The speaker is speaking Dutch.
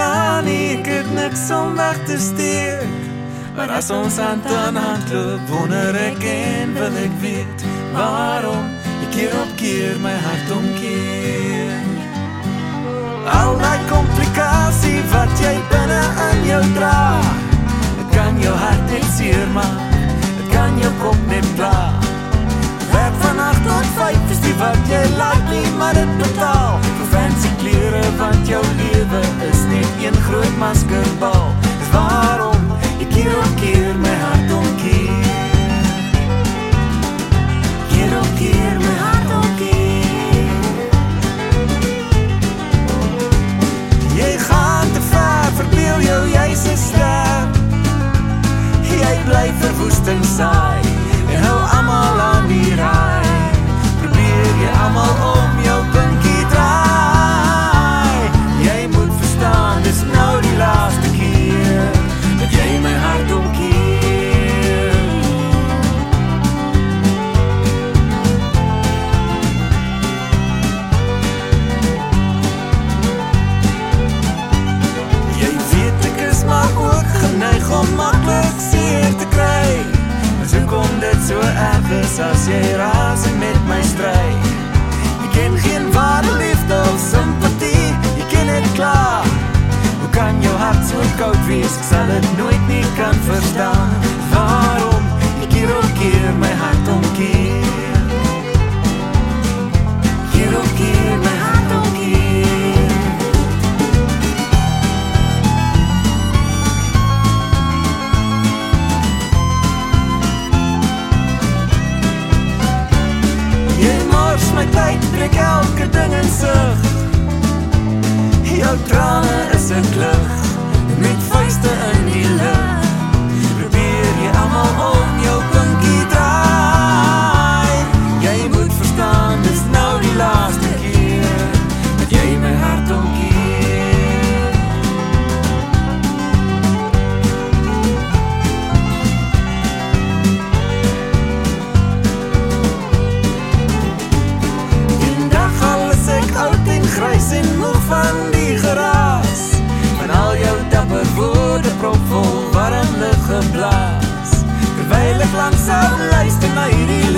klaar nie, ek het niks om weg te steek. Maar as ons hand aan hand loop, wonder ek en wil ek weet waarom ek keer op keer my hart omkeer. Al die komplikasie wat jy binne in jou dra, dit kan jou hart net seermaak, dit kan jou kop net pla. Werk van 8 tot 5 is wat jy laat nie, maar dit betaal vir fancy klere want jou lewe maskerbal. Dis waarom ek keer op keer is as jy raas en met my stry. Jy ken geen ware liefde of simpatie, jy ken dit klaar. Hoe kan jou hart so koud wees? Ek sal dit nooit nie kan verstaan. Waarom tyd, trek elke ding in sig. Jou trane is 'n Vlaamse of naar tonight.